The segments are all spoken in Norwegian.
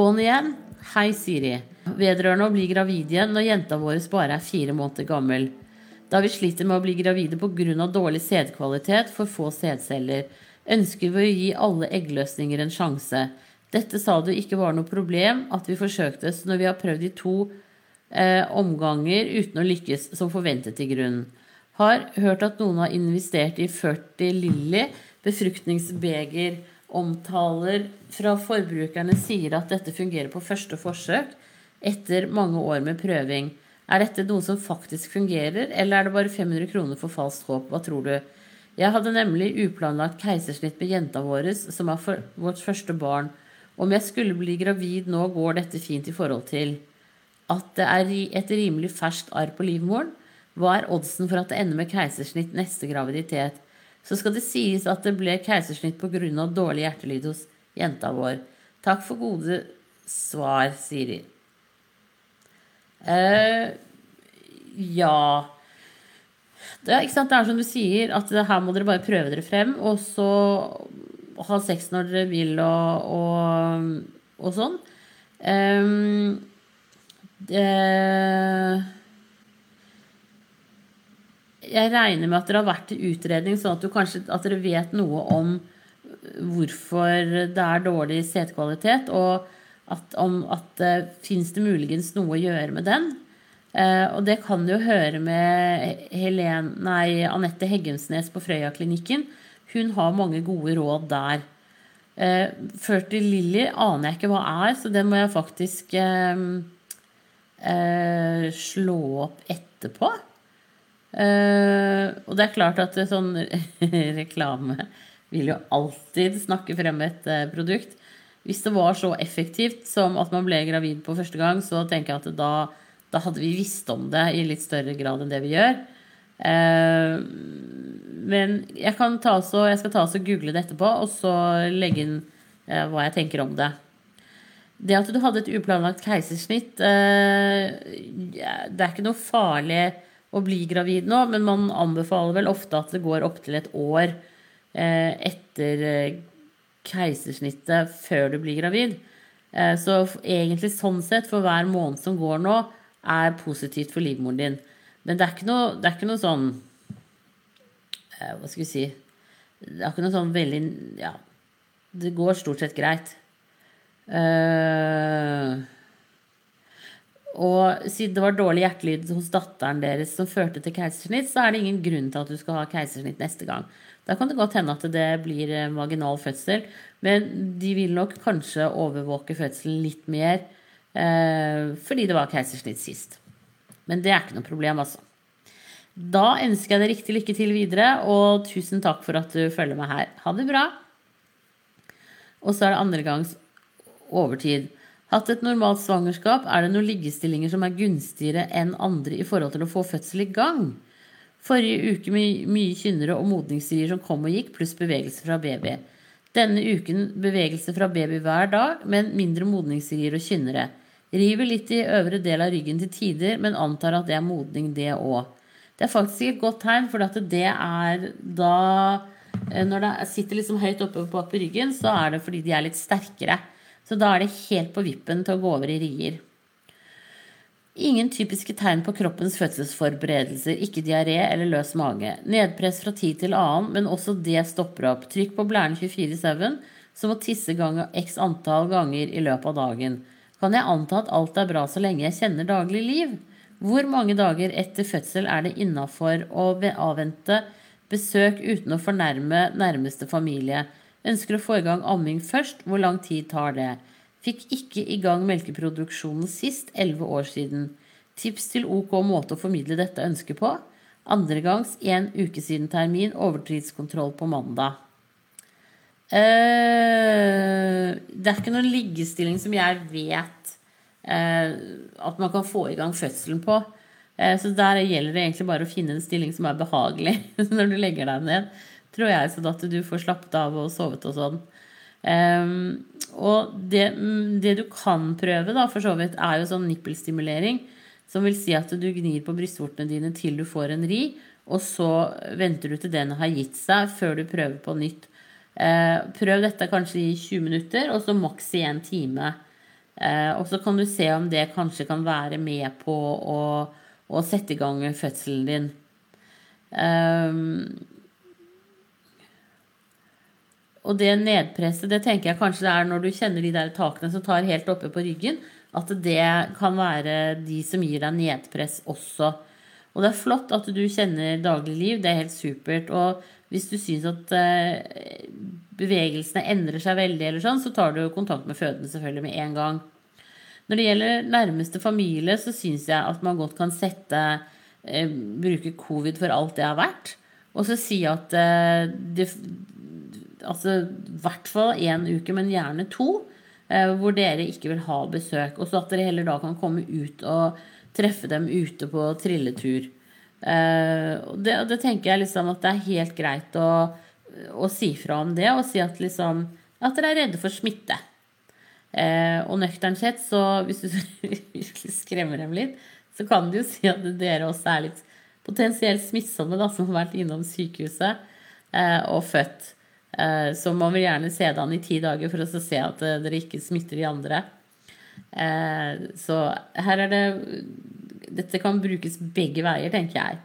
På'n igjen. Hei, Siri. Vedrørende å bli gravid igjen når jenta vår bare er fire måneder gammel. Da vi sliter med å bli gravide pga. dårlig sædkvalitet, for få sædceller, ønsker vi å gi alle eggløsninger en sjanse. Dette sa du ikke var noe problem at vi forsøkte, så når vi har prøvd i to eh, omganger uten å lykkes, som forventet i grunnen. Har hørt at noen har investert i 40 Lilly befruktningsbeger. Omtaler fra forbrukerne sier at dette fungerer på første forsøk etter mange år med prøving. Er dette noe som faktisk fungerer, eller er det bare 500 kroner for falskt håp? Hva tror du? Jeg hadde nemlig uplanlagt keisersnitt med jenta vår, som er for vårt første barn. Om jeg skulle bli gravid nå, går dette fint i forhold til at det er et rimelig ferskt arr på livmoren. Hva er oddsen for at det ender med keisersnitt neste graviditet? Så skal det sies at det ble keisersnitt pga. dårlig hjertelyd hos jenta vår. Takk for gode svar, Siri. Uh, ja det er, det er, som du sier, at her må dere bare prøve dere frem, og så ha sex når dere vil, og, og, og sånn. Um, det jeg regner med at dere har vært i utredning, sånn at, kanskje, at dere vet noe om hvorfor det er dårlig setekvalitet, og at, om at uh, fins det muligens noe å gjøre med den. Uh, og det kan du jo høre med Anette Heggensnes på Frøya-klinikken. Hun har mange gode råd der. Uh, 40 Lilly aner jeg ikke hva er, så den må jeg faktisk uh, slå opp etterpå. Uh, og det er klart at sånn reklame vil jo alltid snakke frem et uh, produkt. Hvis det var så effektivt som at man ble gravid på første gang, så tenker jeg at da, da hadde vi visst om det i litt større grad enn det vi gjør. Uh, men jeg, også, jeg skal ta og google det etterpå, og så legge inn hva jeg tenker om det. Det at du hadde et uplanlagt keisersnitt, det er ikke noe farlig å bli gravid nå, men man anbefaler vel ofte at det går opptil et år eh, etter eh, keisersnittet før du blir gravid. Eh, så egentlig sånn sett, for hver måned som går nå, er positivt for livmoren din. Men det er ikke noe, det er ikke noe sånn eh, Hva skal vi si Det er ikke noe sånn veldig Ja, det går stort sett greit. Uh, og siden det var dårlig hjertelyd hos datteren deres som førte til keisersnitt, så er det ingen grunn til at du skal ha keisersnitt neste gang. Da kan det godt hende at det blir eh, vaginal fødsel, men de vil nok kanskje overvåke fødselen litt mer eh, fordi det var keisersnitt sist. Men det er ikke noe problem, altså. Da ønsker jeg deg riktig lykke til videre, og tusen takk for at du følger meg her. Ha det bra. Og så er det andre gangs overtid. Hatt et normalt svangerskap, er det noen liggestillinger som er gunstigere enn andre i forhold til å få fødsel i gang? Forrige uke med mye kynnere og modningsrier som kom og gikk, pluss bevegelse fra baby. Denne uken bevegelse fra baby hver dag, men mindre modningsrier og kynnere. River litt i øvre del av ryggen til tider, men antar at det er modning, det òg. Det er faktisk et godt tegn, for det er da eh, Når det sitter liksom høyt oppe bak på ryggen, så er det fordi de er litt sterkere. Så da er det helt på vippen til å gå over i rier. Ingen typiske tegn på kroppens fødselsforberedelser, ikke diaré eller løs mage. Nedpress fra tid til annen, men også det stopper opp. Trykk på blæren 24-7, så må tisse gang x antall ganger i løpet av dagen. Kan jeg anta at alt er bra så lenge jeg kjenner daglig liv? Hvor mange dager etter fødsel er det innafor å avvente besøk uten å fornærme nærmeste familie? Ønsker å få i gang amming først. Hvor lang tid tar det? Fikk ikke i gang melkeproduksjonen sist, elleve år siden. Tips til ok måte å formidle dette ønsket på. Andre gangs en uke siden termin, overtidskontroll på mandag. Uh, det er ikke noen liggestilling som jeg vet uh, at man kan få i gang fødselen på. Uh, så der gjelder det egentlig bare å finne en stilling som er behagelig når du legger deg ned tror jeg, sånn at du får slappet av og sovet og sånn. Um, og det, det, du kan prøve, da, for så vidt, er jo sånn nippelstimulering. Som vil si at du gnir på brystvortene dine til du får en ri, og så venter du til den har gitt seg, før du prøver på nytt. Uh, prøv dette kanskje i 20 minutter, og så maks i en time. Eh, og så kan du se om det kanskje kan være med på å, å sette i gang fødselen din. Um, og det nedpresset, det tenker jeg kanskje det er når du kjenner de der takene som tar helt oppe på ryggen, at det kan være de som gir deg nedpress også. Og det er flott at du kjenner dagligliv, det er helt supert. Og hvis du syns at eh, bevegelsene endrer seg veldig, eller sånn, så tar du kontakt med fødende selvfølgelig med en gang. Når det gjelder nærmeste familie, så syns jeg at man godt kan sette eh, Bruke covid for alt det har vært. Og så si at eh, det, Altså i hvert fall én uke, men gjerne to. Eh, hvor dere ikke vil ha besøk. Og så at dere heller da kan komme ut og treffe dem ute på trilletur. Eh, og det, det, tenker jeg liksom at det er helt greit å, å si fra om det, og si at liksom at dere er redde for smitte. Eh, og nøkternt sett, så hvis du virkelig skremmer dem litt, så kan du jo si at dere også er litt potensielt smittsomme, da, som har vært innom sykehuset eh, og født. Eh, så man vil gjerne se det an i ti dager for å se at eh, dere ikke smitter de andre. Eh, så her er det Dette kan brukes begge veier, tenker jeg.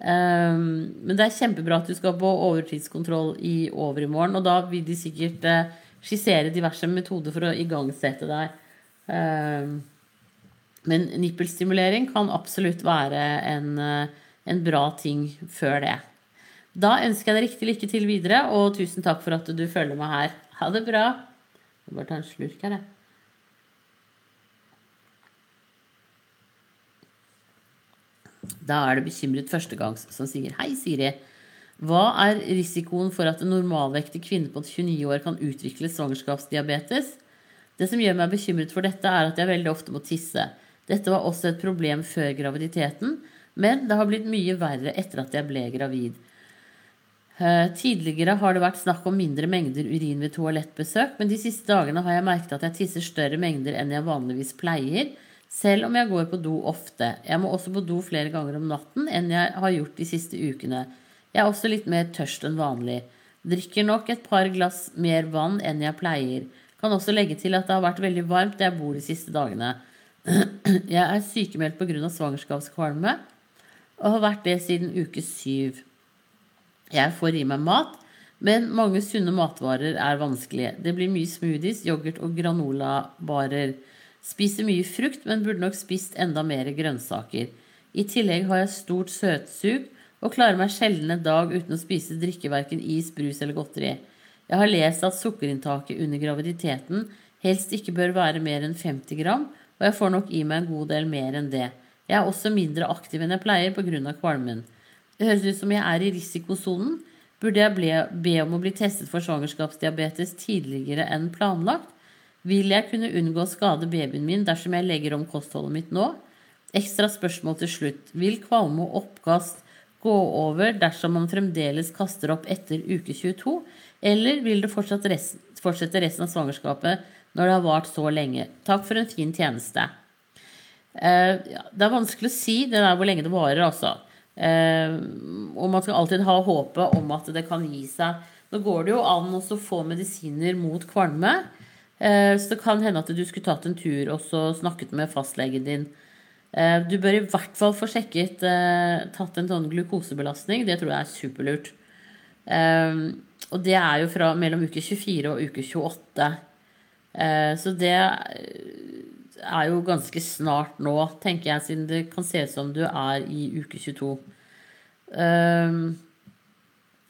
Men det er kjempebra at du skal på overtidskontroll i overmorgen, og da vil de sikkert skissere diverse metoder for å igangsette deg. Men nippelstimulering kan absolutt være en, en bra ting før det. Da ønsker jeg deg riktig lykke til videre, og tusen takk for at du følger meg her. Ha det bra. Jeg må bare ta en slurk her, jeg. Da er det bekymret førstegangs som sier Hei, Siri. Hva er risikoen for at en normalvektig kvinne på 29 år kan utvikle svangerskapsdiabetes? Det som gjør meg bekymret for dette, er at jeg veldig ofte må tisse. Dette var også et problem før graviditeten, men det har blitt mye verre etter at jeg ble gravid. Eh, tidligere har det vært snakk om mindre mengder urin ved toalettbesøk, men de siste dagene har jeg merket at jeg tisser større mengder enn jeg vanligvis pleier, selv om jeg går på do ofte. Jeg må også på do flere ganger om natten enn jeg har gjort de siste ukene. Jeg er også litt mer tørst enn vanlig. Drikker nok et par glass mer vann enn jeg pleier. Kan også legge til at det har vært veldig varmt der jeg bor de siste dagene. Jeg er sykemeldt pga. svangerskapskvalme og har vært det siden uke syv. Jeg får i meg mat, men mange sunne matvarer er vanskelige. Det blir mye smoothies, yoghurt og granolabarer. Spiser mye frukt, men burde nok spist enda mer grønnsaker. I tillegg har jeg stort søtsug og klarer meg sjelden en dag uten å spise drikke verken is, brus eller godteri. Jeg har lest at sukkerinntaket under graviditeten helst ikke bør være mer enn 50 gram, og jeg får nok i meg en god del mer enn det. Jeg er også mindre aktiv enn jeg pleier pga. kvalmen. Det høres ut som jeg er i risikosonen. Burde jeg be om å bli testet for svangerskapsdiabetes tidligere enn planlagt? Vil jeg kunne unngå å skade babyen min dersom jeg legger om kostholdet mitt nå? Ekstra spørsmål til slutt. Vil kvalme og oppkast gå over dersom man fremdeles kaster opp etter uke 22, eller vil det fortsette resten av svangerskapet når det har vart så lenge? Takk for en fin tjeneste. Eh, det er vanskelig å si det der hvor lenge det varer, altså. Eh, og man skal alltid ha håpet om at det kan gi seg. Nå går det jo an å få medisiner mot kvalme. Eh, så det kan hende at du skulle tatt en tur og så snakket med fastlegen din Eh, du bør i hvert fall få sjekket tatt en sånn glukosebelastning. Det tror jeg er superlurt. Og det er jo fra mellom uke 24 og uke 28. Så det er jo ganske snart nå, tenker jeg, siden det kan se ut som du er i uke 22.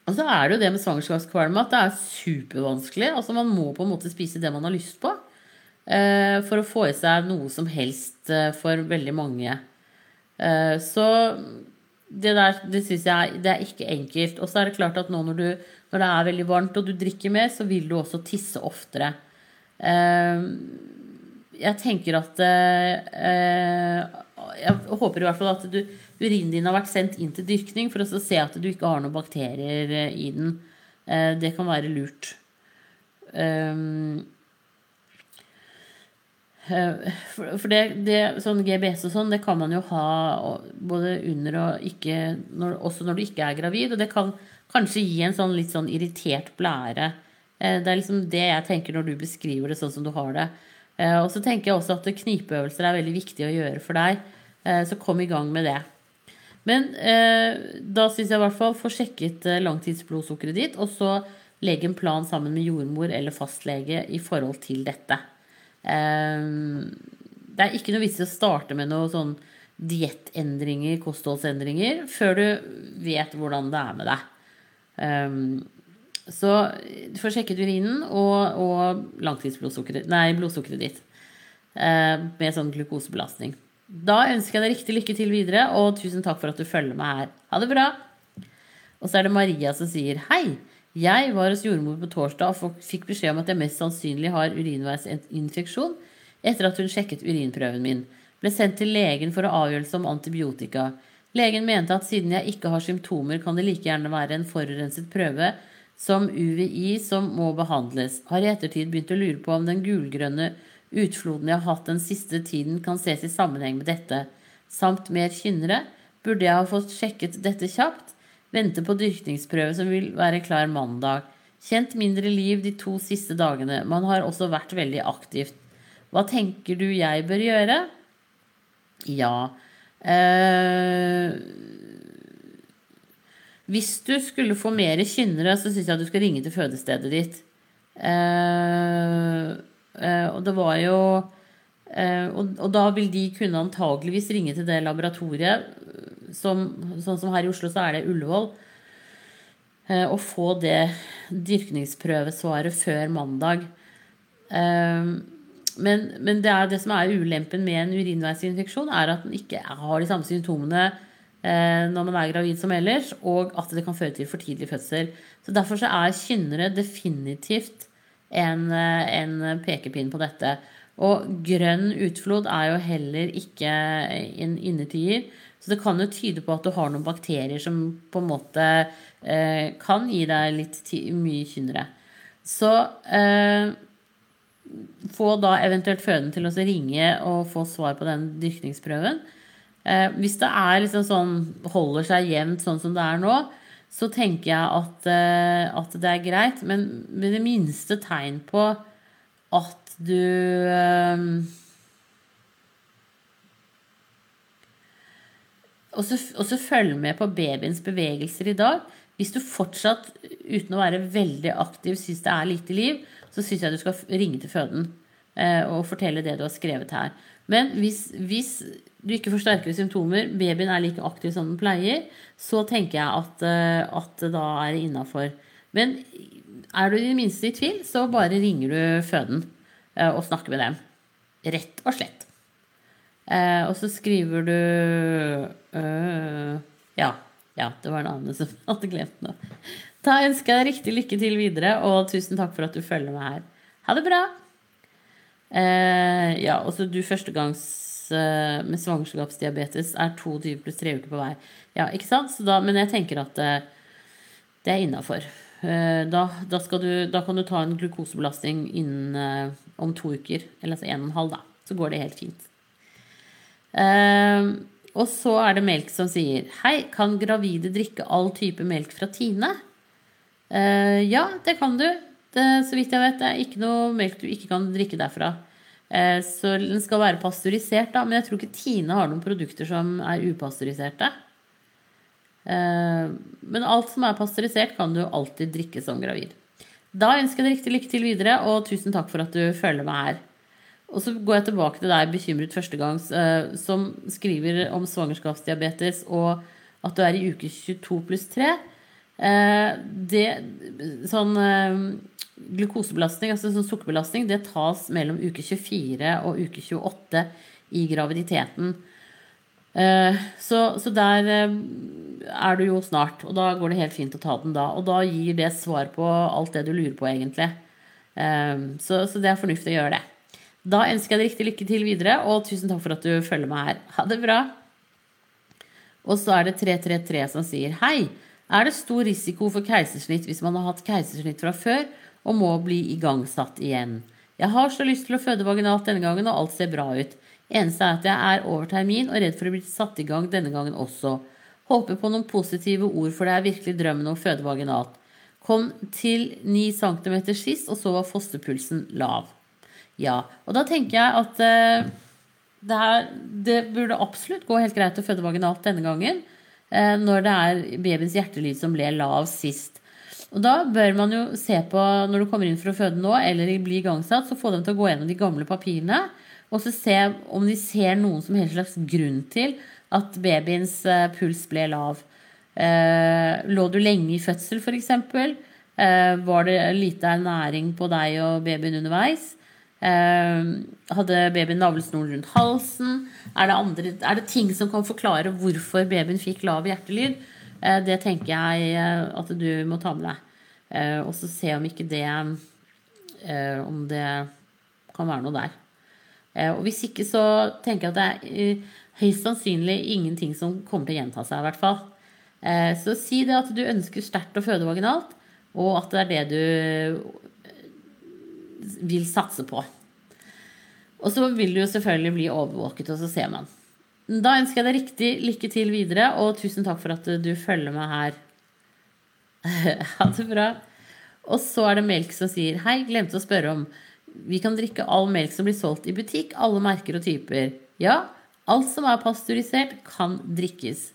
Og så er det jo det med svangerskapskvalme at det er supervanskelig. Altså Man må på en måte spise det man har lyst på. uh, for å få i seg noe som helst uh, for veldig mange. Uh, så det der det syns jeg det er ikke enkelt. Og så er det klart at nå når, du, når, det er veldig varmt og du drikker mer, så vil du også tisse oftere. Jeg tenker at Jeg håper i hvert fall at du, urinen din har vært sendt inn til dyrkning for å se at du ikke har noen bakterier i den. Det kan være lurt. Eh, for det, det, sånn GBS og sånn, det kan man jo ha både under og ikke når, Også når du ikke er gravid. Og det kan kanskje gi en sånn litt sånn irritert blære. Eh, det er liksom det jeg tenker når du beskriver det sånn som du har det. Eh, og så tenker jeg også at knipeøvelser er veldig viktig å gjøre for deg. Eh, så kom i gang med det. Men eh, da syns jeg i hvert fall få sjekket langtidsblodsukkeret ditt, og så legg en plan sammen med jordmor eller fastlege i forhold til dette. Det er ikke noe vits i å starte med noe sånn diettendringer, kostholdsendringer, før du vet hvordan det er med deg. Så du får sjekket urinen og, og langtidsblodsukkeret Nei, blodsukkeret ditt. Eh, med sånn glukosebelastning. Da ønsker jeg deg riktig lykke til videre, og tusen takk for at du følger meg her. Ha det bra! Og så er det Maria som sier hei. Jeg var hos jordmor på torsdag og fikk beskjed om at jeg mest sannsynlig har urinveisinfeksjon etter at hun sjekket urinprøven min. Ble sendt til legen for å avgjørelse om antibiotika. Legen mente at siden jeg ikke har symptomer, kan det like gjerne være en forurenset prøve som UVI som må behandles. Har i ettertid begynt å lure på om den gulgrønne utfloden jeg har hatt den siste tiden, kan ses i sammenheng med dette. Samt mer kynnere. Burde jeg ha fått sjekket dette kjapt? Vente på dyrkningsprøve som vil være klar mandag. Kjent mindre liv de to siste dagene. Man har også vært veldig aktivt. Hva tenker du jeg bør gjøre? Ja eh, Hvis du skulle få mer kynnere, så syns jeg at du skal ringe til fødestedet ditt. Eh, eh, og det var jo eh, og, og, da vil de kunne antageligvis ringe til det laboratoriet. Som, sånn som her i Oslo, så er det Ullevål. Eh, og få det dyrkningsprøvesvaret før mandag. Eh, men, men, det er det som er ulempen med en urinveisinfeksjon, er at den ikke har de samme symptomene når man er gravid som ellers, og at det kan føre til for tidlig fødsel. Så Derfor så er kynnere definitivt en, eh, en pekepinn på dette. Og grønn utflod er jo heller ikke en innertier. Så det kan jo tyde på at du har noen bakterier som på en måte eh, kan gi deg litt mye kynnere. Så eh, få da eventuelt føden til å ringe og få svar på den dyrkningsprøven. Eh, hvis det er liksom sånn, holder seg jevnt sånn som det er nå, så tenker jeg at, eh, at det er greit. Men med det minste tegn på at du eh, Og så følg med på babyens bevegelser i dag. Hvis du fortsatt, uten å være veldig aktiv, syns det er lite liv, så syns jeg du skal ringe til føden og fortelle det du har skrevet her. Men hvis, hvis du ikke får sterkere symptomer, babyen er like aktiv som den pleier, så tenker jeg at, eh, at da er det innafor. Men er du i det minste i tvil, så bare ringer du føden eh, og snakker med dem. Rett og slett. og så skriver du øh, Ja. Ja, det var en annen som hadde glemt noe. Da ønsker jeg deg riktig lykke til videre, og tusen takk for at du følger med her. Ha det bra! Eh, ja, også du førstegangs eh, med svangerskapsdiabetes er 22 pluss 3 uker på vei. Ja, ikke sant? Da, men jeg tenker at eh, det er innafor. Eh, da, da, da, kan du ta en glukosebelastning innen eh, om to uker. Eller altså en og en halv, da. Så går det helt fint. Eh, og så er det melk som sier Hei, kan gravide drikke all type melk fra Tine? Ja, det kan du. Det, så vidt jeg vet, det er ikke noe melk du ikke kan drikke derfra. Uh, så den skal være pasteurisert, da. Men jeg tror ikke Tine har noen produkter som er upasteuriserte. Uh, men alt som er pasteurisert, kan du alltid drikke som gravid. Da ønsker jeg deg riktig lykke til videre, og tusen takk for at du følger meg her. Og så går jeg tilbake til deg bekymret førstegangs, som skriver om svangerskapsdiabetes og at du er i uke 22 pluss 3. Eh, det, sånn eh, glukosebelastning, altså sånn sukkerbelastning, det tas mellom uke 24 og uke 28 i graviditeten. Eh, så, så, der er du jo snart, og da går det helt fint å ta den da. Og da gir det svar på alt det du lurer på, egentlig. Så, så det er fornuftig å gjøre det. Da ønsker jeg deg riktig lykke til videre, og tusen takk for at du følger meg her. Ha det bra. Og så er det 333 som sier hei er det stor risiko for keisersnitt hvis man har hatt keisersnitt fra før og må bli igangsatt igjen. Jeg har så lyst til å føde vaginalt denne gangen, og alt ser bra ut. Eneste er at jeg er over termin og redd for å bli satt i gang denne gangen også. Håper på noen positive ord, for det er virkelig drømmen å føde vaginalt. Kom til 9 cm sist, og så var fosterpulsen lav. Ja. Og da tenker jeg at uh, det, her, det burde absolutt gå helt greit å føde vaginalt denne gangen. Eh, når det er babyens hjertelyd som ble lav sist. Og da bør man jo se på, når du kommer inn for å føde nå, eller bli igangsatt, så få dem til å gå gjennom de gamle papirene. Og så se om de ser noen som helst slags grunn til at babyens eh, puls ble lav. Eh, lå du lenge i fødsel, f.eks.? Var det lite ernæring på deg og babyen underveis? Eh, hadde babyen navlesnoren rundt halsen? Er det, andre, er det, ting som kan forklare hvorfor babyen fikk lav hjertelyd? Eh, det tenker jeg eh, at du må ta med deg. Eh, og så se om ikke det Om det kan være noe der. og hvis ikke, så tenker jeg at det er høyst sannsynlig ingenting som kommer til å gjenta seg, i hvert fall. så si det at du ønsker sterkt å føde vaginalt, og at det er det du vil satse på. Og så vil du jo selvfølgelig bli overvåket, og så ser man. Da ønsker jeg deg riktig lykke til videre, og tusen takk for at du følger meg her. ha det bra. Og så er det Melk som sier Hei, glemte å spørre om Vi kan drikke all melk som blir solgt i butikk, alle merker og typer. Ja, alt som er pasteurisert, kan drikkes.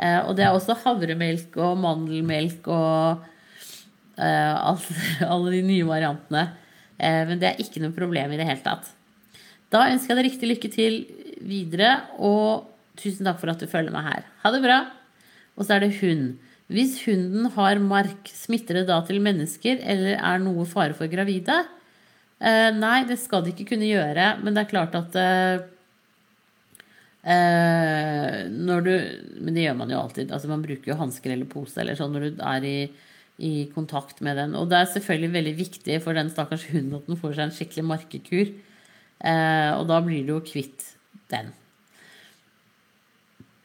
Eh, og det er også havremelk og mandelmelk og eh, alle de nye variantene. Eh, men det er ikke noe problem i det hele tatt. Da ønsker jeg deg riktig lykke til videre, og tusen takk for at du følger meg her. Ha det bra. Og så er det hund. Hvis hunden har mark, smitter det da til mennesker, eller er noe fare for gravide? Eh, nei, det skal det ikke kunne gjøre, men det er klart at eh, når du Men det gjør man jo alltid. Altså Man bruker jo hansker eller pose eller sånn når du er i i kontakt med den. Og det er selvfølgelig veldig viktig for den stakkars hunden at den får seg en skikkelig markekur. Eh, og da blir du jo kvitt den.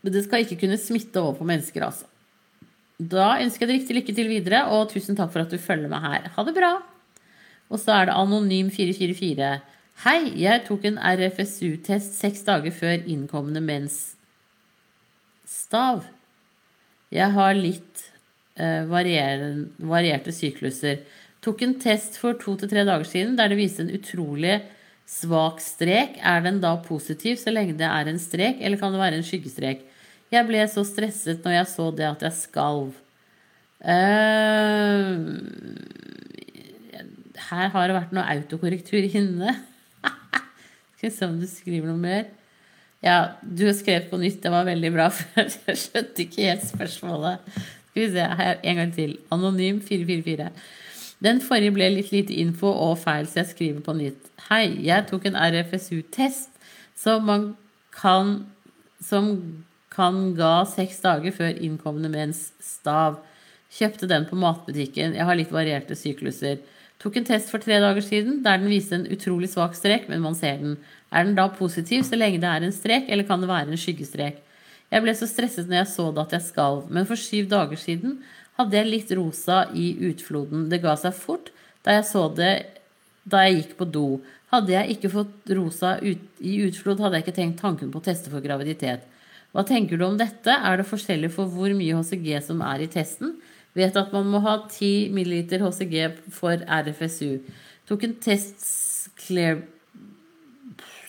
Men det skal ikke kunne smitte over på mennesker, altså. Da ønsker jeg deg riktig lykke til videre, og tusen takk for at du følger meg her. Ha det bra! Og så er det Anonym444. Hei, jeg tok en RFSU-test seks dager før innkommende mensstav. Jeg har litt varierte sykluser. Tok en test for to til tre dager siden der det viste en utrolig svak strek. Er den da positiv så lenge det er en strek, eller kan det være en skyggestrek? Jeg ble så stresset når jeg så det at jeg skalv. Uh, her har det vært noe autokorrektur inne. Skal vi se om du skriver noe mer. Ja, du har skrevet på nytt. Det var veldig bra, for jeg skjønte ikke helt spørsmålet. Skal vi se her en gang til. Anonym 444. Den forrige ble litt lite info og feil, så jeg skriver på nytt. Hei, jeg tok en RFSU-test som man kan Som kan ga seks dager før innkommende mens stav. Kjøpte den på matbutikken. Jeg har litt varierte sykluser. Tok en test for tre dager siden der den viste en utrolig svak strek, men man ser den. Er den da positiv så lenge det er en strek, eller kan det være en skyggestrek? Jeg ble så stresset når jeg så det at jeg skalv, men for syv dager siden hadde jeg litt rosa i utfloden. Det ga seg fort da jeg så det da jeg gikk på do. Hadde jeg ikke fått rosa ut, i utflod, hadde jeg ikke tenkt tanken på å teste for graviditet. Hva tenker du om dette? Er det forskjellig for hvor mye HCG som er i testen? Vet at man må ha 10 ml HCG for RFSU. Tok en test Clear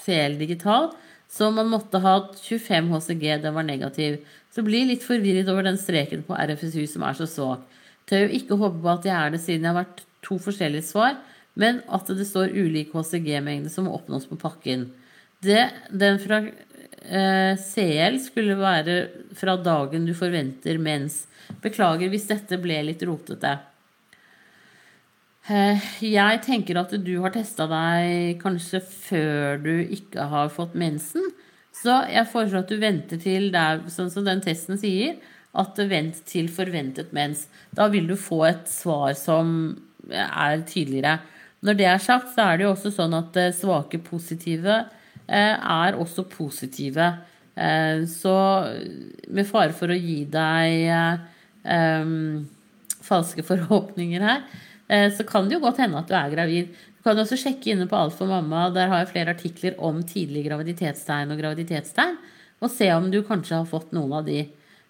CL digital så man måtte ha 25 HCG, den var negativ. Så bli litt forvirret over den streken på RFSU som er så svak. Tør ikke håpe på at jeg er det siden jeg har vært to forskjellige svar, men at det står ulik HCG-mengde som må oppnås på pakken. Det, den fra eh, CL skulle være fra dagen du forventer mens. Beklager hvis dette ble litt rotete. Eh, jeg tenker at du har testa deg kanskje før du ikke har fått mensen. Så jeg foreslår at du venter til det er sånn som den testen sier, at vent til forventet mens. Da vil du få et svar som er tydeligere. Når det er sagt, så er det jo også sånn at eh, svake positive eh, er også positive. Så med fare for å gi deg falske forhåpninger her, så kan det jo godt hende at du er gravid. Du kan også sjekke inne på Alt for mamma. Der har jeg flere artikler om tidlige graviditetstegn og graviditetstegn. Og se om du kanskje har fått noen av de.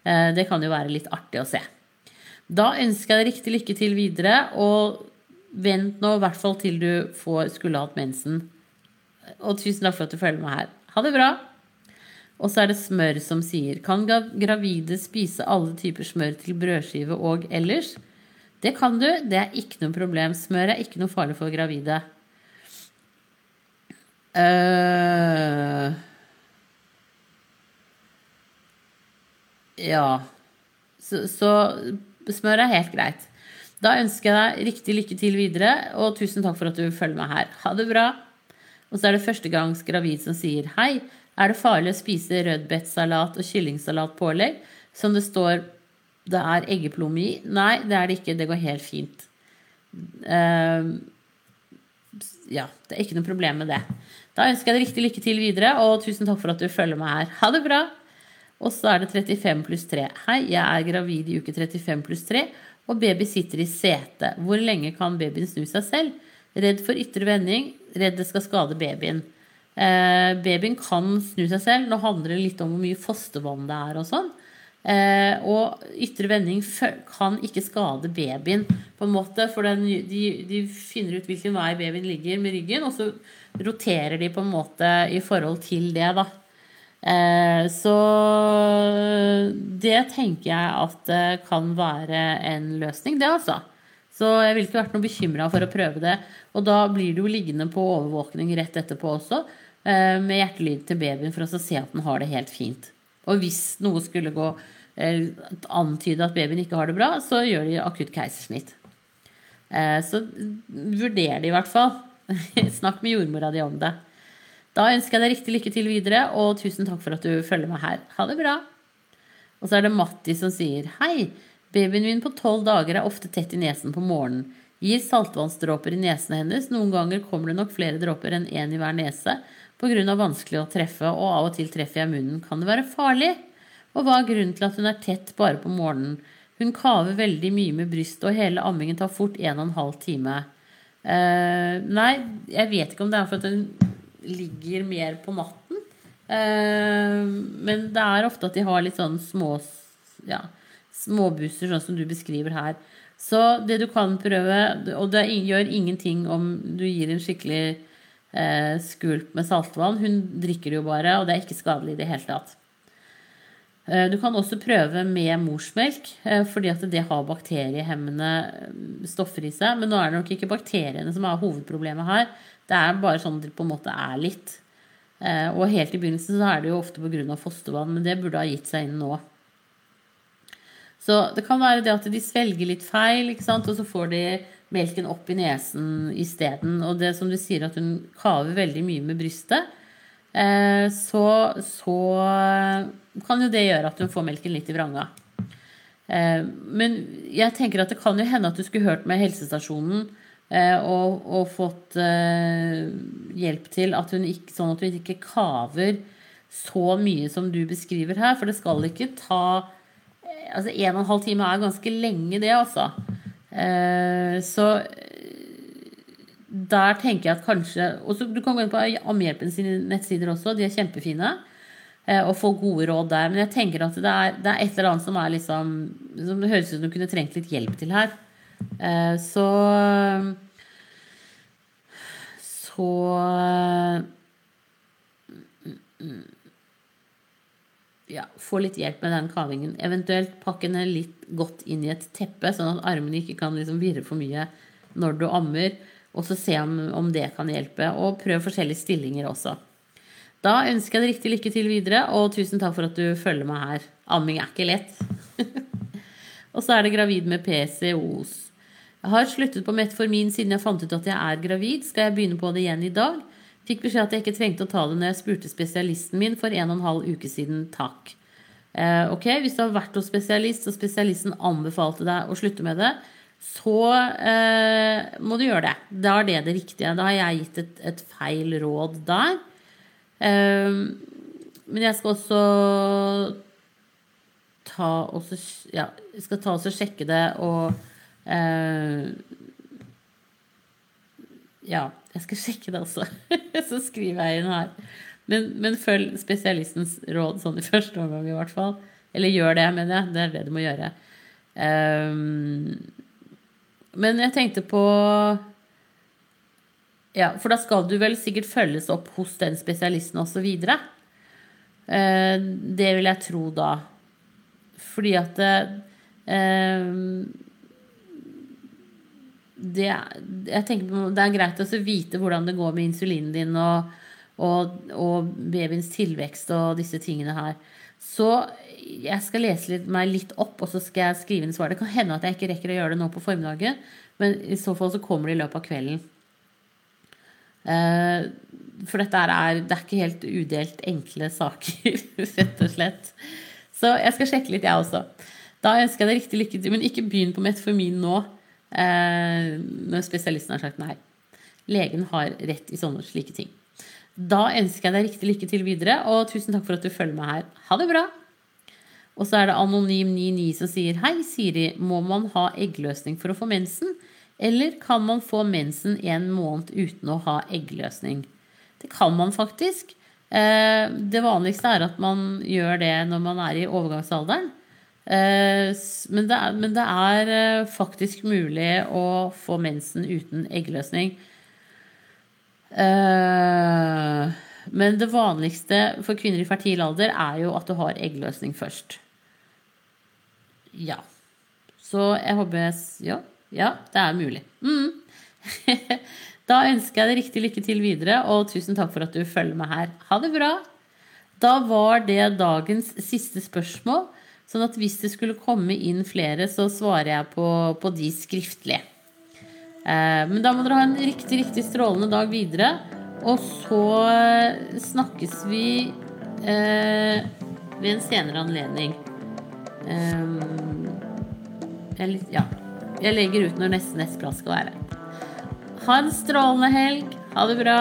Eh, det kan jo være litt artig å se. Da ønsker jeg deg riktig lykke til videre, og vent nå i hvert fall til du får, skulle hatt mensen. Og tusen takk for at du følger med her. Ha det bra. Og så er det smør som sier Kan gravide spise alle typer smør til brødskive og ellers? Det kan du. Det er ikke noe problem. Smør er ikke noe farlig for gravide. Uh, ja så, så smør er helt greit. Da ønsker jeg deg riktig lykke til videre, og tusen takk for at du følger meg her. Ha det bra. Og så er det førstegangs gravid som sier hei. Er det farlig å spise rødbetsalat og kyllingsalatpålegg som det står det er eggeplomme i? Nei, det er det ikke. Det går helt fint. Uh, ja, det er ikke noe problem med det. Da ønsker jeg deg riktig lykke til videre, og tusen takk for at du følger meg her. Ha det bra. Og så er det 35 pluss 3. Hei, jeg er gravid i uke 35 pluss 3 og baby sitter i setet. Hvor lenge kan babyen snu seg selv? Redd for ytre vending, redd det skal skade babyen. Eh, babyen kan snu seg selv. Nå handler det litt om hvor mye fostervann det er og sånn. Eh, og ytre vending kan ikke skade babyen, på en måte. For den, de, de, finner ut hvilken vei babyen ligger med ryggen, og så roterer de på en måte i forhold til det, da. Eh, så det tenker jeg at det kan være en løsning, det altså. Så jeg ville ikke vært noe bekymra for å prøve det. Og da blir du liggende på overvåkning rett etterpå også, eh, med hjertelyd til babyen for å se at den har det helt fint. Og hvis noe skulle gå eh, antyde at babyen ikke har det bra, så gjør de akutt keisersnitt. Så vurder det i hvert fall. Snakk med jordmora di om det. Da ønsker jeg deg riktig lykke til videre, og tusen takk for at du følger meg her. Ha det bra. Og så er det Matti som sier Hei, babyen min på tolv dager er ofte tett i nesen på morgenen. Gir saltvannsdråper i nesen hennes. Noen ganger kommer det nok flere dråper enn én en i hver nese pga. vanskelig å treffe, og av og til treffer jeg munnen. Kan det være farlig? Og hva er grunnen til at hun er tett bare på morgenen? Hun kaver veldig mye med brystet, og hele ammingen tar fort en og en halv time. Uh, nei, jeg vet ikke om det er for at hun ligger mer på natten. Uh, men det er ofte at de har litt sånn små ja, småbusser, sånn som du beskriver her. Så det du kan prøve, og det gjør ingenting om du gir en skikkelig eh, skulp med saltvann. Hun drikker det jo bare, og det er ikke skadelig i det hele tatt. Eh, du kan også prøve med morsmelk, eh, fordi at det har bakteriehemmende stoffer i seg. Men nå er det nok ikke bakteriene som er hovedproblemet her. Det er bare sånn det på en måte er litt. Eh, og helt i begynnelsen så er det jo ofte pga. fostervann, men det burde ha gitt seg inn nå. Så det kan være det at de svelger litt feil, og så får de melken opp i nesen isteden. Og det som du sier, at hun kaver veldig mye med brystet, eh, så, så kan jo det gjøre at hun får melken litt i vranga. Eh, men jeg tenker at det kan jo hende at du skulle hørt med helsestasjonen Eh, og, og, fått hjelp til at hun ikke, sånn at hun ikke kaver så mye som du beskriver her. For det skal ikke ta eh, Altså en og en halv time er ganske lenge, det, altså. Uh, så der tenker jeg at kanskje også, Du kan gå inn på Ammehjelpen sine nettsider også, de er kjempefine. Og få gode råd der. Men jeg tenker at det er, det er et eller annet som er liksom Som det høres ut som du kunne trengt litt hjelp til her. Eh, så Så ja, få litt hjelp med den kavingen. Eventuelt pakke den litt godt inn i et teppe, sånn at armene ikke kan liksom virre for mye når du ammer. Og så se om, om, det kan hjelpe. Og prøv forskjellige stillinger også. Da ønsker jeg deg riktig lykke til videre, og tusen takk for at du følger meg her. Amming er ikke lett. og så er det gravid med PCOS. Jeg har sluttet på metformin siden jeg fant ut at jeg er gravid. Skal jeg begynne på det igjen i dag? Fikk beskjed at jeg ikke trengte å ta det når jeg spurte spesialisten min for en og en halv uke siden. Takk. Eh, ok, Hvis du har vært hos spesialist, og spesialisten anbefalte deg å slutte med det, så eh, må du gjøre det. Da er det det riktige. Da har jeg gitt et, et feil råd der. Eh, men jeg skal også ta også, ja, og sjekke det og Uh, ja, jeg skal sjekke det også. Så skriver jeg inn her. Men, men, følg spesialistens råd sånn i første omgang, i hvert fall. Eller gjør det, mener jeg. Det er det du må gjøre. Um, men jeg tenkte på Ja, for da skal du vel sikkert følges opp hos den spesialisten osv. Uh, det vil jeg tro da. Fordi at eh, det, jeg tenker det er greit å vite hvordan det går med insulinen din og, og, og, babyens tilvekst og disse tingene her. Så jeg skal lese litt, meg litt opp, og så skal jeg skrive inn svar. Det kan hende at jeg ikke rekker å gjøre det nå på formiddagen, men i så fall så kommer det i løpet av kvelden. Eh, for dette er, det er ikke helt udelt enkle saker, rett og slett. Så jeg skal sjekke litt, jeg også. Da ønsker jeg deg riktig lykke til, men ikke begynn på metformin nå. Eh, når spesialisten har sagt nei. Legen har rett i sånne slike ting. Da ønsker jeg deg riktig lykke til videre, og tusen takk for at du følger meg her. Ha det bra! Og så er det Anonym99 som sier Hei, Siri. Må man ha eggløsning for å få mensen? Eller kan man få mensen en måned uten å ha eggløsning? Det kan man faktisk. Eh, det vanligste er at man gjør det når man er i overgangsalderen. Eh, men det, er, men det er eh, faktisk mulig å få mensen uten eggløsning. Eh, men det vanligste for kvinner i fertil alder er jo at du har eggløsning først. Ja. Så jeg håper Ja, ja det er mulig. Mm. da ønsker jeg deg riktig lykke til videre, og tusen takk for at du følger med her. Ha det bra! Da var det dagens siste spørsmål. Sånn at hvis det skulle komme inn flere, så svarer jeg på, på de skriftlig. Eh, men da må dere ha en riktig, riktig strålende dag videre. Og så eh, snakkes vi eh, ved en senere anledning. Eh, jeg, ja. Jeg legger ut når neste neste plass skal være. Ha en strålende helg. Ha det bra.